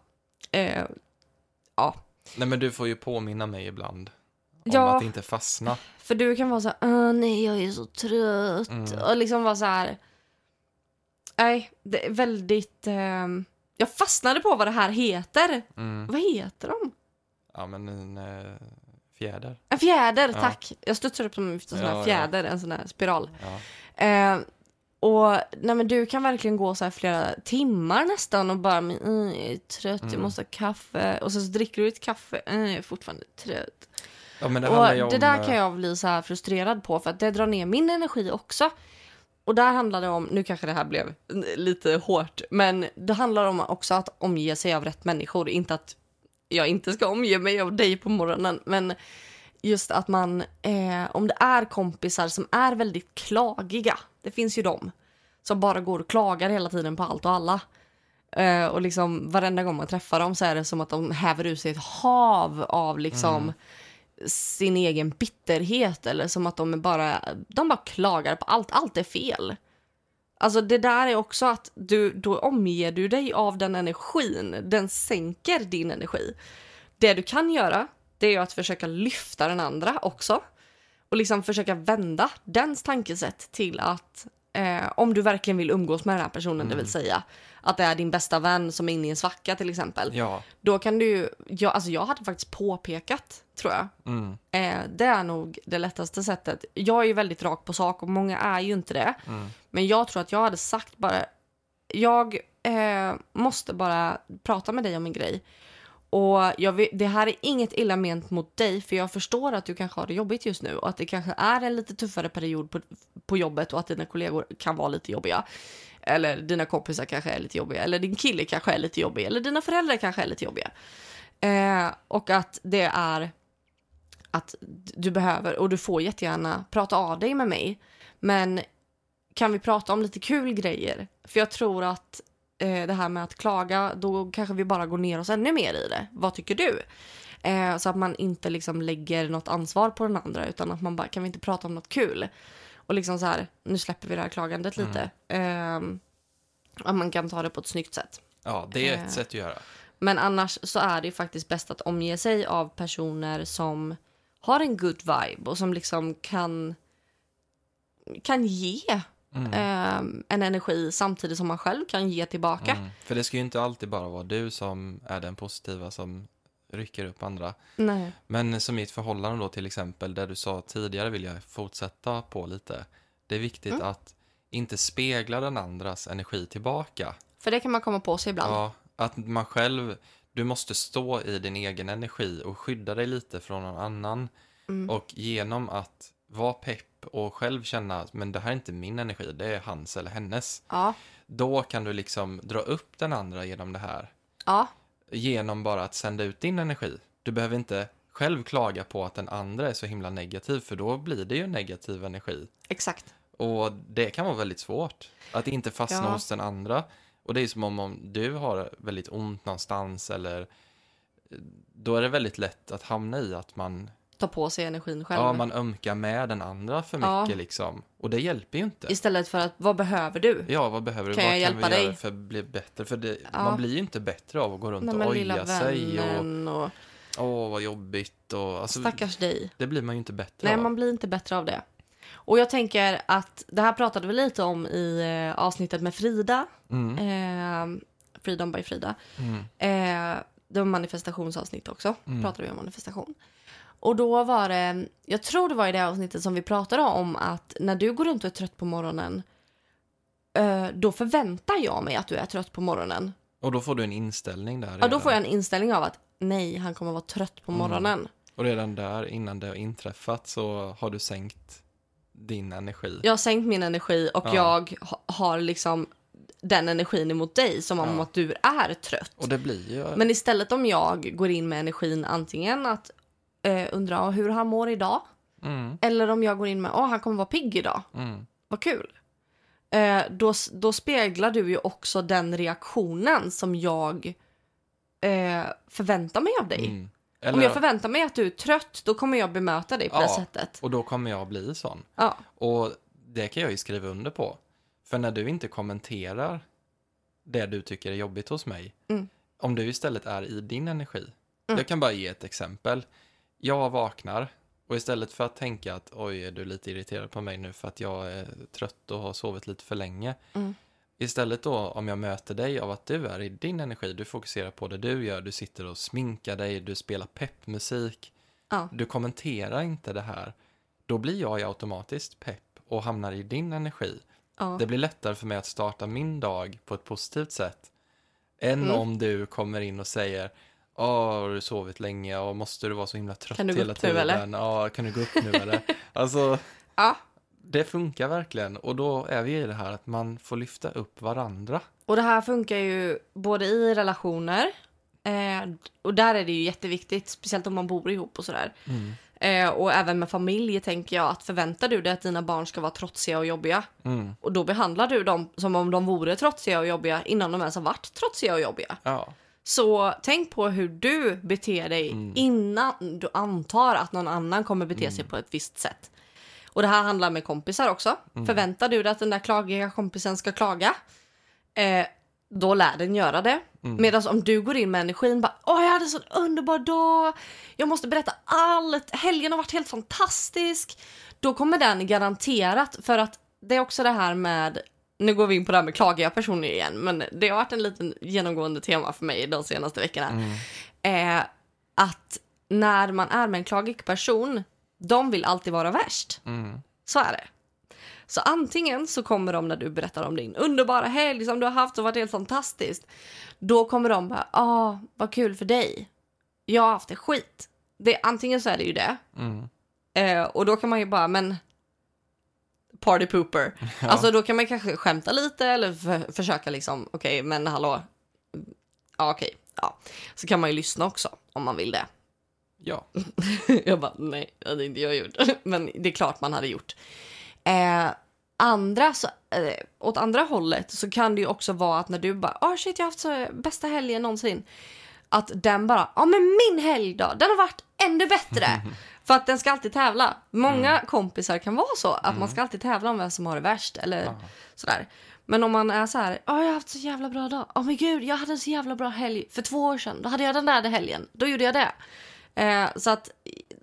Eh, ja. Nej, men du får ju påminna mig ibland om Ja. att inte fastna. För du kan vara så här, "Åh, nej jag är så trött. Mm. Och liksom vara så här. Nej, det är väldigt... ehm, jag fastnade på vad det här heter. Mm. Vad heter de? Ja, men en eh, fjäder. En fjäder, Ja. tack. Jag studsar upp som en sån här Ja, ja. fjäder, en sån här spiral. Ja. Eh, och nej, men du kan verkligen gå så här flera timmar nästan och bara, mm, jag är trött, jag Mm. måste ha kaffe. Och så, så dricker du ett kaffe, mm, jag är fortfarande trött. ja, det Och om... det där eh, kan jag bli så här frustrerad på för att det drar ner min energi också. Och där handlar det om, nu kanske det här blev lite hårt, men det handlar om också att omge sig av rätt människor. Inte att jag inte ska omge mig av dig på morgonen, men just att man, eh, om det är kompisar som är väldigt klagiga, det finns ju de som bara går och klagar hela tiden på allt och alla. Eh, och liksom varenda gång man träffar dem så är det som att de häver ur sig ett hav av liksom mm sin egen bitterhet eller som att de är bara, de bara klagar på allt, allt är fel. Alltså det där är också att du, då omger du dig av den energin, den sänker din energi. Det du kan göra, det är att försöka lyfta den andra också. Och Och liksom försöka vända dens tankesätt till att eh, om du verkligen vill umgås med den här personen, det vill säga att det är din bästa vän som är inne i en svacka till exempel. Ja. Då kan du jag, alltså jag hade faktiskt påpekat tror jag. Mm. Eh, det är nog det lättaste sättet. Jag är ju väldigt rak på sak och många är ju inte det. Mm. Men jag tror att jag hade sagt bara, jag eh, måste bara prata med dig om en grej. Och jag vet, det här är inget illa ment mot dig, för jag förstår att du kanske har det jobbigt just nu och att det kanske är en lite tuffare period på, på jobbet och att dina kollegor kan vara lite jobbiga. Eller dina kompisar kanske är lite jobbiga, eller din kille kanske är lite jobbig, eller dina föräldrar kanske är lite jobbiga. Eh, och att det är att du behöver, och du får jättegärna prata av dig med mig, men kan vi prata om lite kul grejer? För jag tror att eh, det här med att klaga, då kanske vi bara går ner oss ännu mer i det. Vad tycker du? Eh, så att man inte liksom lägger något ansvar på den andra, utan att man bara, kan vi inte prata om något kul? Och liksom så här, nu släpper vi det här klagandet lite. Eh, att man kan ta det på ett snyggt sätt. ja, det är ett Eh. sätt att göra. Men annars så är det faktiskt bäst att omge sig av personer som har en good vibe och som liksom kan, kan ge Mm. eh, en energi samtidigt som man själv kan ge tillbaka. Mm. För det ska ju inte alltid bara vara du som är den positiva som rycker upp andra. Nej. Men som i ett förhållande då till exempel, där du sa tidigare vill jag fortsätta på lite. Det är viktigt Mm. att inte spegla den andras energi tillbaka. För det kan man komma på sig ibland. Ja, att man själv, du måste stå i din egen energi och skydda dig lite från någon annan. Mm. Och genom att vara pepp och själv känna, men det här är inte min energi, det är hans eller hennes. Ja. Då kan du liksom dra upp den andra genom det här. ja, Genom bara att sända ut din energi. Du behöver inte själv klaga på att den andra är så himla negativ, för då blir det ju negativ energi. exakt. Och det kan vara väldigt svårt. Att inte fastna Ja. hos den andra. Och det är som om, om du har väldigt ont någonstans eller då är det väldigt lätt att hamna i att man, Ta på sig energin själv. ja, man ömkar med den andra för mycket Ja. liksom. Och det hjälper ju inte. Istället för att, vad behöver du? Ja, vad behöver du? Kan vad jag hjälpa kan vi dig? göra för att bli bättre? För det, Ja. man blir ju inte bättre av att gå runt Nej, och oja sig och och, åh, vad jobbigt och alltså, stackars dig. det blir man ju inte bättre Nej, av. man blir inte bättre av det. Och jag tänker att det här pratade vi lite om i eh, avsnittet med Frida. Mm. Eh, Freedom by Frida. Mm. Eh, det var manifestationsavsnitt också. Mm. Pratade vi om manifestation. Och då var det, jag tror det var i det avsnittet som vi pratade om att när du går runt och är trött på morgonen eh, då förväntar jag mig att du är trött på morgonen. Och då får du en inställning där. Ja, då får jag en inställning av att nej, han kommer vara trött på Mm. morgonen. Och redan där, innan det har inträffat, så har du sänkt din energi. Jag har sänkt min energi och Ja. jag ha, har liksom den energin emot dig som om Ja. att du är trött. Och det blir ju... Men istället om jag går in med energin antingen att eh, undra "Ah, hur han mår idag Mm, eller om jag går in med att han kommer vara pigg idag, mm, vad kul. Eh, då, då speglar du ju också den reaktionen som jag eh, förväntar mig av dig. mm. Om Eller, jag förväntar mig att du är trött, då kommer jag bemöta dig på det Ja. sättet. Och då kommer jag bli sån. Ja, Och det kan jag ju skriva under på. För när du inte kommenterar det du tycker är jobbigt hos mig, Mm. om du istället är i din energi. Mm. Jag kan bara ge ett exempel. Jag vaknar och istället för att tänka att oj, är du lite irriterad på mig nu för att jag är trött och har sovit lite för länge. Mm. Istället då om jag möter dig av att du är i din energi, du fokuserar på det du gör, du sitter och sminkar dig, du spelar peppmusik, ja, du kommenterar inte det här, då blir jag ju automatiskt pepp och hamnar i din energi. ja. Det blir lättare för mig att starta min dag på ett positivt sätt. Än Mm. om du kommer in och säger Åh, har du sovit länge och måste du vara så himla trött Kan du gå hela upp nu, tiden? eller? Ja, kan du gå upp nu eller? (laughs) Alltså, ja. det funkar verkligen. Och då är vi i det här att man får lyfta upp varandra. Och det här funkar ju både i relationer eh, och där är det ju jätteviktigt, speciellt om man bor ihop och sådär. Eh, och även med familj tänker jag att förväntar du dig att dina barn ska vara trotsiga och jobbiga Mm. och då behandlar du dem som om de vore trotsiga och jobbiga innan de ens har varit trotsiga och jobbiga. Ja, Så tänk på hur du beter dig Mm. innan du antar att någon annan kommer bete sig på ett visst sätt. Och det här handlar med kompisar också. Mm. Förväntar du dig att den där klagiga kompisen ska klaga? Eh, då lär den göra det. Mm. Medan om du går in med energin bara åh jag hade en sån underbar dag, jag måste berätta allt, helgen har varit helt fantastisk. Då kommer den garanterat, för att det är också det här med, nu går vi in på det här med klagiga personer igen, men det har varit en liten genomgående tema för mig de senaste veckorna. Mm. Eh, att när man är med en klagig person, de vill alltid vara värst. Mm. Så är det. Så antingen så kommer de när du berättar om din underbara helg som du har haft och varit helt fantastiskt. Då kommer de bara, ah, vad kul för dig. Jag har haft det skit. Det, antingen så är det ju det. Mm. Eh, och då kan man ju bara, men party pooper. (laughs) Ja. Alltså då kan man kanske skämta lite eller för, försöka liksom, okej, men hallå. Ja, okej. Ja. Så kan man ju lyssna också om man vill det. ja. (laughs) jag bara, nej, det hade inte jag gjort. (laughs) Men det är klart man hade gjort. Eh, andra, så, eh, åt andra hållet så kan det ju också vara att när du bara, oh shit jag har haft så bästa helgen någonsin. Att den bara, ja men min helg då, den har varit ännu bättre. För att den ska alltid tävla. Många kompisar kan vara så, att man ska alltid tävla om vem som har det värst. Eller Ja. sådär. Men om man är så här, ja jag har haft så jävla bra dag. Ja men gud, jag hade en så jävla bra helg för två år sedan. Då hade jag den där helgen. Då gjorde jag det. Eh, så att,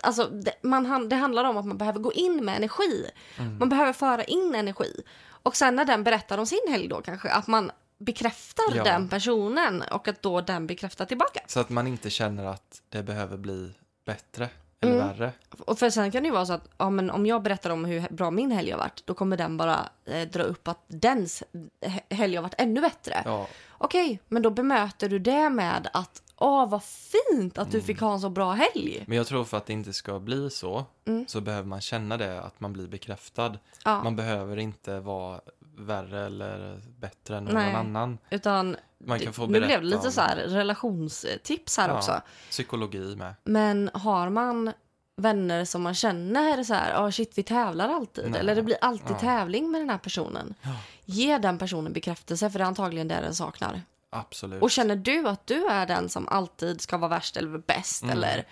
alltså, det, man, det handlar om att man behöver gå in med energi. Man behöver föra in energi. Och sen när den berättar om sin helg då kanske, att man bekräftar Ja. den personen och att då den bekräftar tillbaka. Så att man inte känner att det behöver bli bättre eller Mm. värre. Och för sen kan det ju vara så att ja, men om jag berättar om hur bra min helg har varit, då kommer den bara eh, dra upp att dens he- helg har varit ännu bättre. Ja, Okej, men då bemöter du det med att åh vad fint att du Mm. fick ha en så bra helg. men jag tror för att det inte ska bli så, Mm. så behöver man känna det, att man blir bekräftad. Ja, Man behöver inte vara värre eller bättre än någon Nej. annan. utan Man kan få nu berätta blev det lite om så här relationstips här Ja. också. psykologi med. Men har man vänner som man känner så här, oh shit vi tävlar alltid. Nej. Eller det blir alltid Ja. tävling med den här personen. Ja. Ge den personen bekräftelse för det är antagligen det den saknar. Absolut. Och känner du att du är den som alltid ska vara värst eller bäst Mm. eller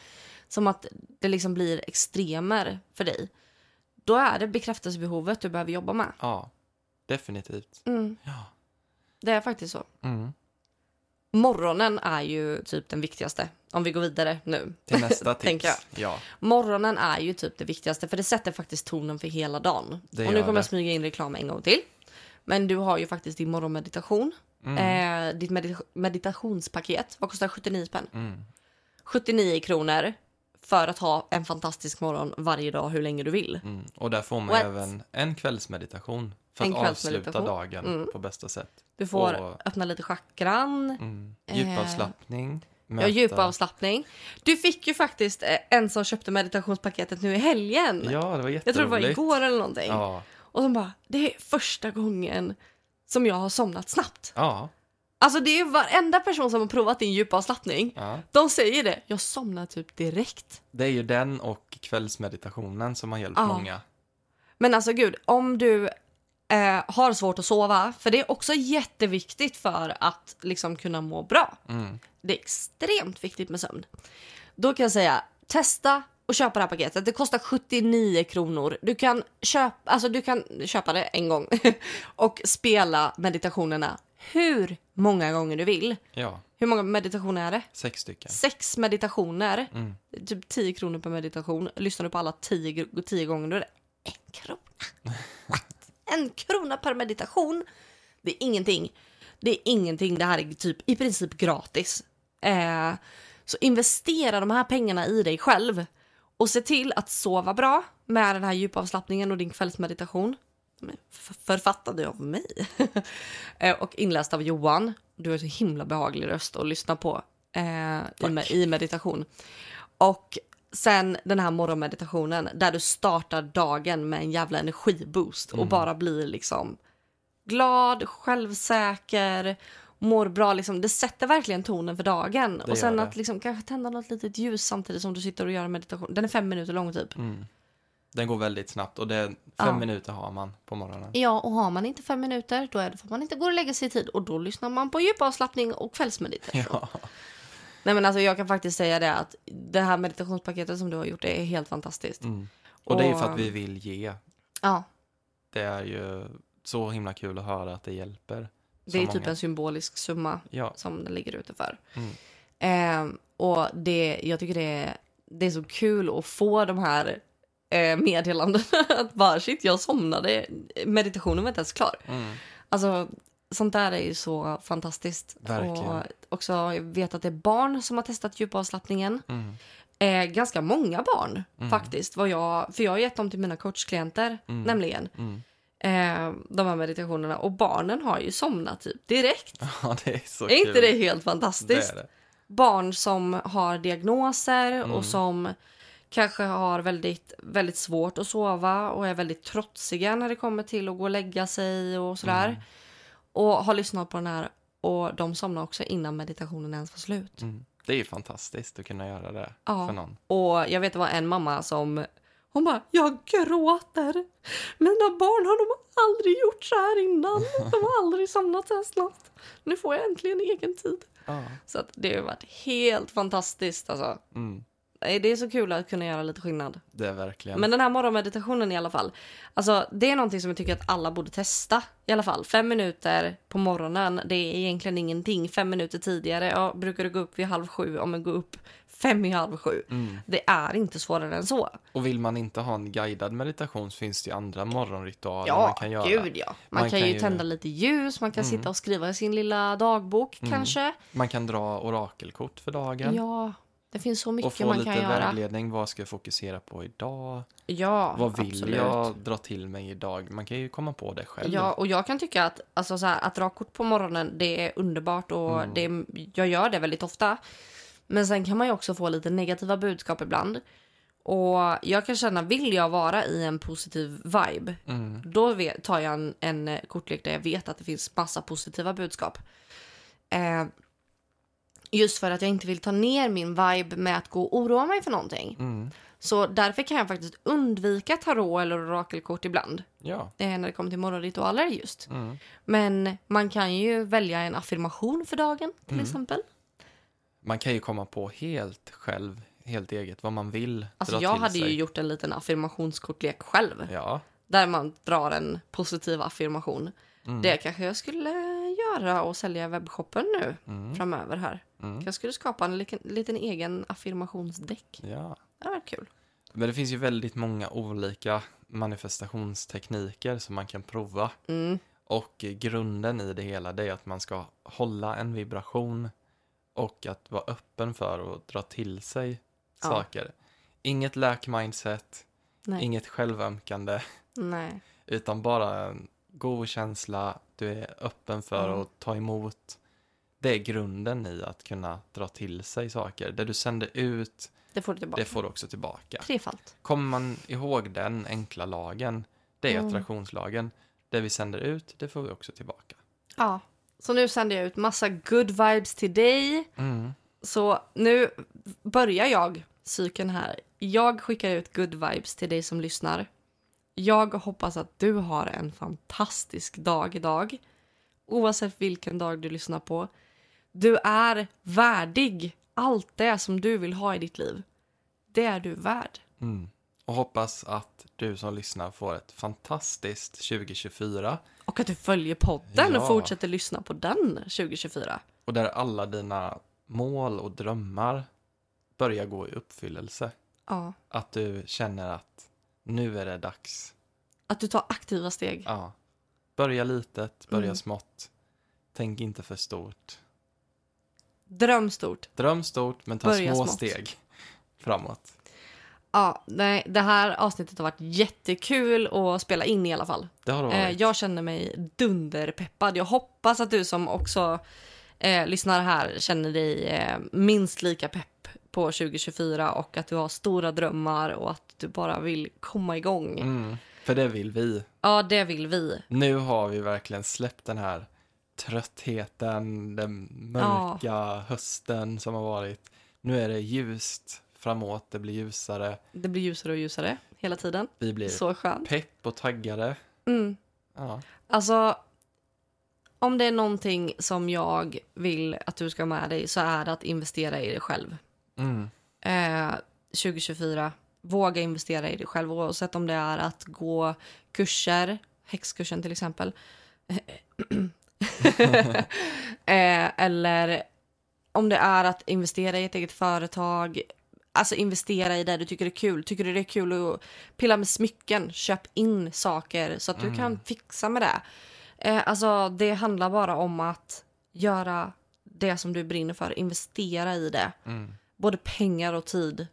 som att det liksom blir extremer för dig. Då är det bekräftelsebehovet du behöver jobba med. Ja, definitivt. Mm, Ja. det är faktiskt så. Mm. Morgonen är ju typ den viktigaste. Om vi går vidare nu. Till nästa (laughs) tips. Jag. Ja, Morgonen är ju typ det viktigaste för det sätter faktiskt tonen för hela dagen. Det och nu kommer jag det. smyga in reklam en gång till. Men du har ju faktiskt din morgonmeditation. Mm. Eh, ditt medita- meditationspaket. Vad kostar 79 spänn? mm. 79 kronor för att ha en fantastisk morgon varje dag hur länge du vill. Mm. Och där får man What? även en kvällsmeditation för En att avsluta dagen Mm. på bästa sätt. Du får Och- öppna lite chakran. Mm. Eh, Djupavslappning. Ja, möta- djupavslappning. Du fick ju faktiskt eh, en som köpte meditationspaketet nu i helgen. Ja, det var jätteroligt. jag tror det var igår eller någonting. Ja, Och de bara, det är första gången som jag har somnat snabbt. ja, Alltså det är ju varenda person som har provat din djupavslappning. ja. De säger det, jag somnar typ direkt. Det är ju den och kvällsmeditationen som har hjälpt Ja. många. Men alltså gud, om du eh, har svårt att sova, för det är också jätteviktigt för att liksom kunna må bra. Mm. Det är extremt viktigt med sömn. Då kan jag säga, testa och köpa det här paketet. Det kostar 79 kronor. Du kan köpa, alltså du kan köpa det en gång (laughs) och spela meditationerna hur många gånger du vill. Ja, Hur många meditationer är det? sex stycken. Sex meditationer. Mm. Typ 10 kronor per meditation. Lyssnar du på alla 10, 10 gånger då är det en krona. (laughs) En krona per meditation. Det är ingenting. Det är ingenting. Det här är typ i princip gratis. Eh, så investera de här pengarna i dig själv och se till att sova bra med den här djupavslappningen och din kvällsmeditation. Författad av mig. (laughs) Eh, och inläst av Johan. Du har så himla behaglig röst att lyssna på eh, i, i meditation. Och sen den här morgonmeditationen där du startar dagen med en jävla energiboost och Mm. bara blir liksom glad, självsäker, mår bra. Liksom. Det sätter verkligen tonen för dagen. Det och sen att liksom, kanske tända något litet ljus samtidigt som du sitter och gör meditation. Den är fem minuter lång typ. Mm. Den går väldigt snabbt och det fem Ja. minuter har man på morgonen. Ja, och har man inte fem minuter då är det för att man inte går och lägger sig i tid och då lyssnar man på djupavslappning och kvällsmeditation. (laughs) Ja. Nej men alltså jag kan faktiskt säga det att det här meditationspaketet som du har gjort det är helt fantastiskt. Mm. Och det är för Och- att vi vill ge. Ja, Det är ju så himla kul att höra att det hjälper Det är Så typ många. en symbolisk summa Ja. som den ligger ute för. Mm. Eh, och det, jag tycker det är, det är så kul att få de här eh, meddelandena. (laughs) att bara shit, jag somnade. Meditationen var inte ens klar. Mm. Alltså, sånt där är ju så fantastiskt. Verkligen. Och också, jag vet att det är barn som har testat djupavslappningen. Mm. Eh, ganska många barn Mm. faktiskt. Vad jag, för jag har gett dem till mina coachklienter, Mm. nämligen. Mm. Eh, de här meditationerna. Och barnen har ju somnat typ direkt. (laughs) Ja, det är så är kul. inte det helt Det fantastiskt? är det. Barn som har diagnoser Mm. och som kanske har väldigt, väldigt svårt att sova och är väldigt trotsiga när det kommer till att gå och lägga sig och sådär. Mm. Och har lyssnat på den här och de somnar också innan meditationen ens var slut. Mm. Det är ju fantastiskt att kunna göra det Ja. för någon. Och jag vet det var en mamma som hon bara, jag gråter. Mina barn har de aldrig gjort så här innan. De har aldrig somnat så här snabbt. Nu får jag äntligen egen tid. Ja. Så det har varit helt fantastiskt alltså. Mm. Nej, Det är så kul att kunna göra lite skillnad. Det är verkligen. Men den här morgonmeditationen i alla fall. Alltså det är någonting som jag tycker att alla borde testa. I alla fall fem minuter på morgonen. Det är egentligen ingenting. Fem minuter tidigare. Ja, brukar du gå upp vid halv sju? Ja, men gå upp fem i halv sju. Mm. Det är inte svårare än så. Och vill man inte ha en guidad meditation så finns det ju andra morgonritualer Ja, man kan göra. gud ja. Man, Man kan, kan ju tända lite ljus. Man kan Mm. sitta och skriva sin lilla dagbok kanske. Man kan dra orakelkort för dagen. Ja, det finns så mycket och få man lite kan göra. vägledning. Vad ska jag fokusera på idag? Ja, Vad vill absolut. jag dra till mig idag? Man kan ju komma på det själv. Ja, och jag kan tycka att, alltså, så här, att dra kort på morgonen det är underbart och Mm. det, jag gör det väldigt ofta. Men sen kan man ju också få lite negativa budskap ibland. Och jag kan känna, vill jag vara i en positiv vibe, Mm. då tar jag en, en kortlek där jag vet att det finns massa positiva budskap. Eh, just för att jag inte vill ta ner min vibe med att gå och oroa mig för någonting. Mm. Så därför kan jag faktiskt undvika tarot eller orakelkort ibland. Ja. Eh, när det kommer till morgonritualer just. Mm. Men man kan ju välja en affirmation för dagen till Mm. exempel. Man kan ju komma på helt själv, helt eget, vad man vill Alltså jag hade sig. ju gjort en liten affirmationskortlek själv. Ja. Där man drar en positiv affirmation. Mm. Det kanske jag skulle göra och sälja webbshoppen nu Mm. framöver här. Mm. Jag skulle skapa en liten, liten egen affirmationsdäck. Ja. Det varit kul. Men det finns ju väldigt många olika manifestationstekniker som man kan prova. Mm. Och grunden i det hela det är att man ska hålla en vibration och att vara öppen för att dra till sig Ja. saker. Inget läk-mindset, Nej. inget självömkande, Nej. utan bara en god känsla. Du är öppen för Ja. att ta emot. Det är grunden i att kunna dra till sig saker. Det du sänder ut, Det får du tillbaka. det får du också tillbaka. Trefalt. Kommer man ihåg den enkla lagen, det är Mm. attraktionslagen. Det vi sänder ut, det får vi också tillbaka. Ja. Så nu sänder jag ut massa good vibes till dig. Mm. Så nu börjar jag cykeln här. Jag skickar ut good vibes till dig som lyssnar. Jag hoppas att du har en fantastisk dag idag. Oavsett vilken dag du lyssnar på. Du är värdig allt det som du vill ha i ditt liv. Det är du värd. Mm. Och hoppas att du som lyssnar får ett fantastiskt 2024 Och att du följer podden och Ja. fortsätter lyssna på den 2024. och där alla dina mål och drömmar börjar gå i uppfyllelse. Ja. Att du känner att nu är det dags. Att du tar aktiva steg. Ja. Börja litet, börja Mm. smått. Tänk inte för stort. Dröm stort. Dröm stort, men ta Börja små smått. steg framåt. Ja, nej, det här avsnittet har varit jättekul att spela in i alla fall. Det har det Eh, varit. jag känner mig dunderpeppad. Jag hoppas att du som också eh, lyssnar här känner dig eh, minst lika pepp på 2024 och att du har stora drömmar och att du bara vill komma igång. Mm. För det vill vi. Ja, det vill vi. Nu har vi verkligen släppt den här tröttheten, den mörka hösten som har varit. Nu är det ljust framåt, det blir ljusare, Det blir ljusare och ljusare hela tiden. vi blir Så skönt. pepp och taggade. Mm. Ja. Alltså, om det är någonting som jag vill att du ska ha med dig så är det att investera i dig själv. Mm. Eh, 2024, våga investera i dig själv oavsett om det är att gå kurser, häxkursen till exempel. (clears throat) (laughs) eh, eller om det är att investera i ett eget företag. Alltså investera i det du tycker är kul. Tycker du det är kul att pilla med smycken, köp in saker så att du kan fixa med det. Eh, alltså det handlar bara om att göra det som du brinner för, investera i det. Mm. Både pengar och tid.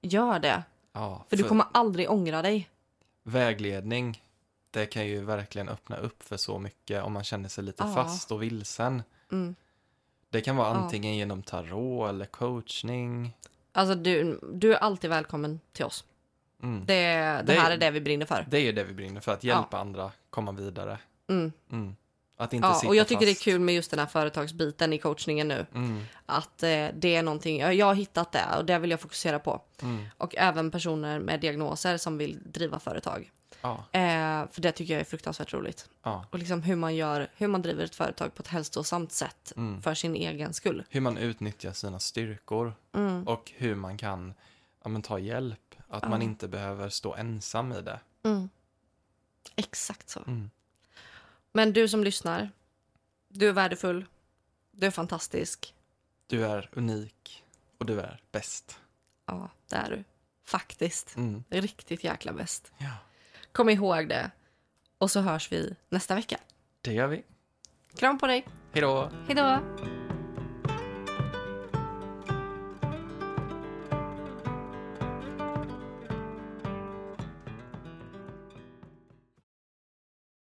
Gör det. Ja, För du kommer aldrig ångra dig. Vägledning, det kan ju verkligen öppna upp för så mycket om man känner sig lite Ja. fast och vilsen. Mm. Det kan vara antingen genom tarot eller coachning. Alltså du, du är alltid välkommen till oss. Mm. Det, det, Det- här är det vi brinner för. Det är det vi brinner för, att hjälpa andra komma vidare. Mm. Mm. Att inte Ja, sitta och jag tycker fast. det är kul med just den här företagsbiten i coachningen nu. Mm. Att eh, det är någonting, jag jag har hittat det och det vill jag fokusera på. Mm. Och även personer med diagnoser som vill driva företag. Ja, Eh, för det tycker jag är fruktansvärt roligt. ja. Och liksom hur man gör, hur man driver ett företag på ett hälsosamt sätt Mm. för sin egen skull. Hur man utnyttjar sina styrkor Mm. och hur man kan ja, men, ta hjälp. Att man Ja. inte behöver stå ensam i det. Mm. Exakt så. Mm. Men du som lyssnar, du är värdefull. Du är fantastisk. Du är unik och du är bäst. Ja, det är du. Faktiskt. Mm. Riktigt jäkla bäst. Ja, Kom ihåg det. Och så hörs vi nästa vecka. det gör vi. Kram på dig. Hej då! Hej då!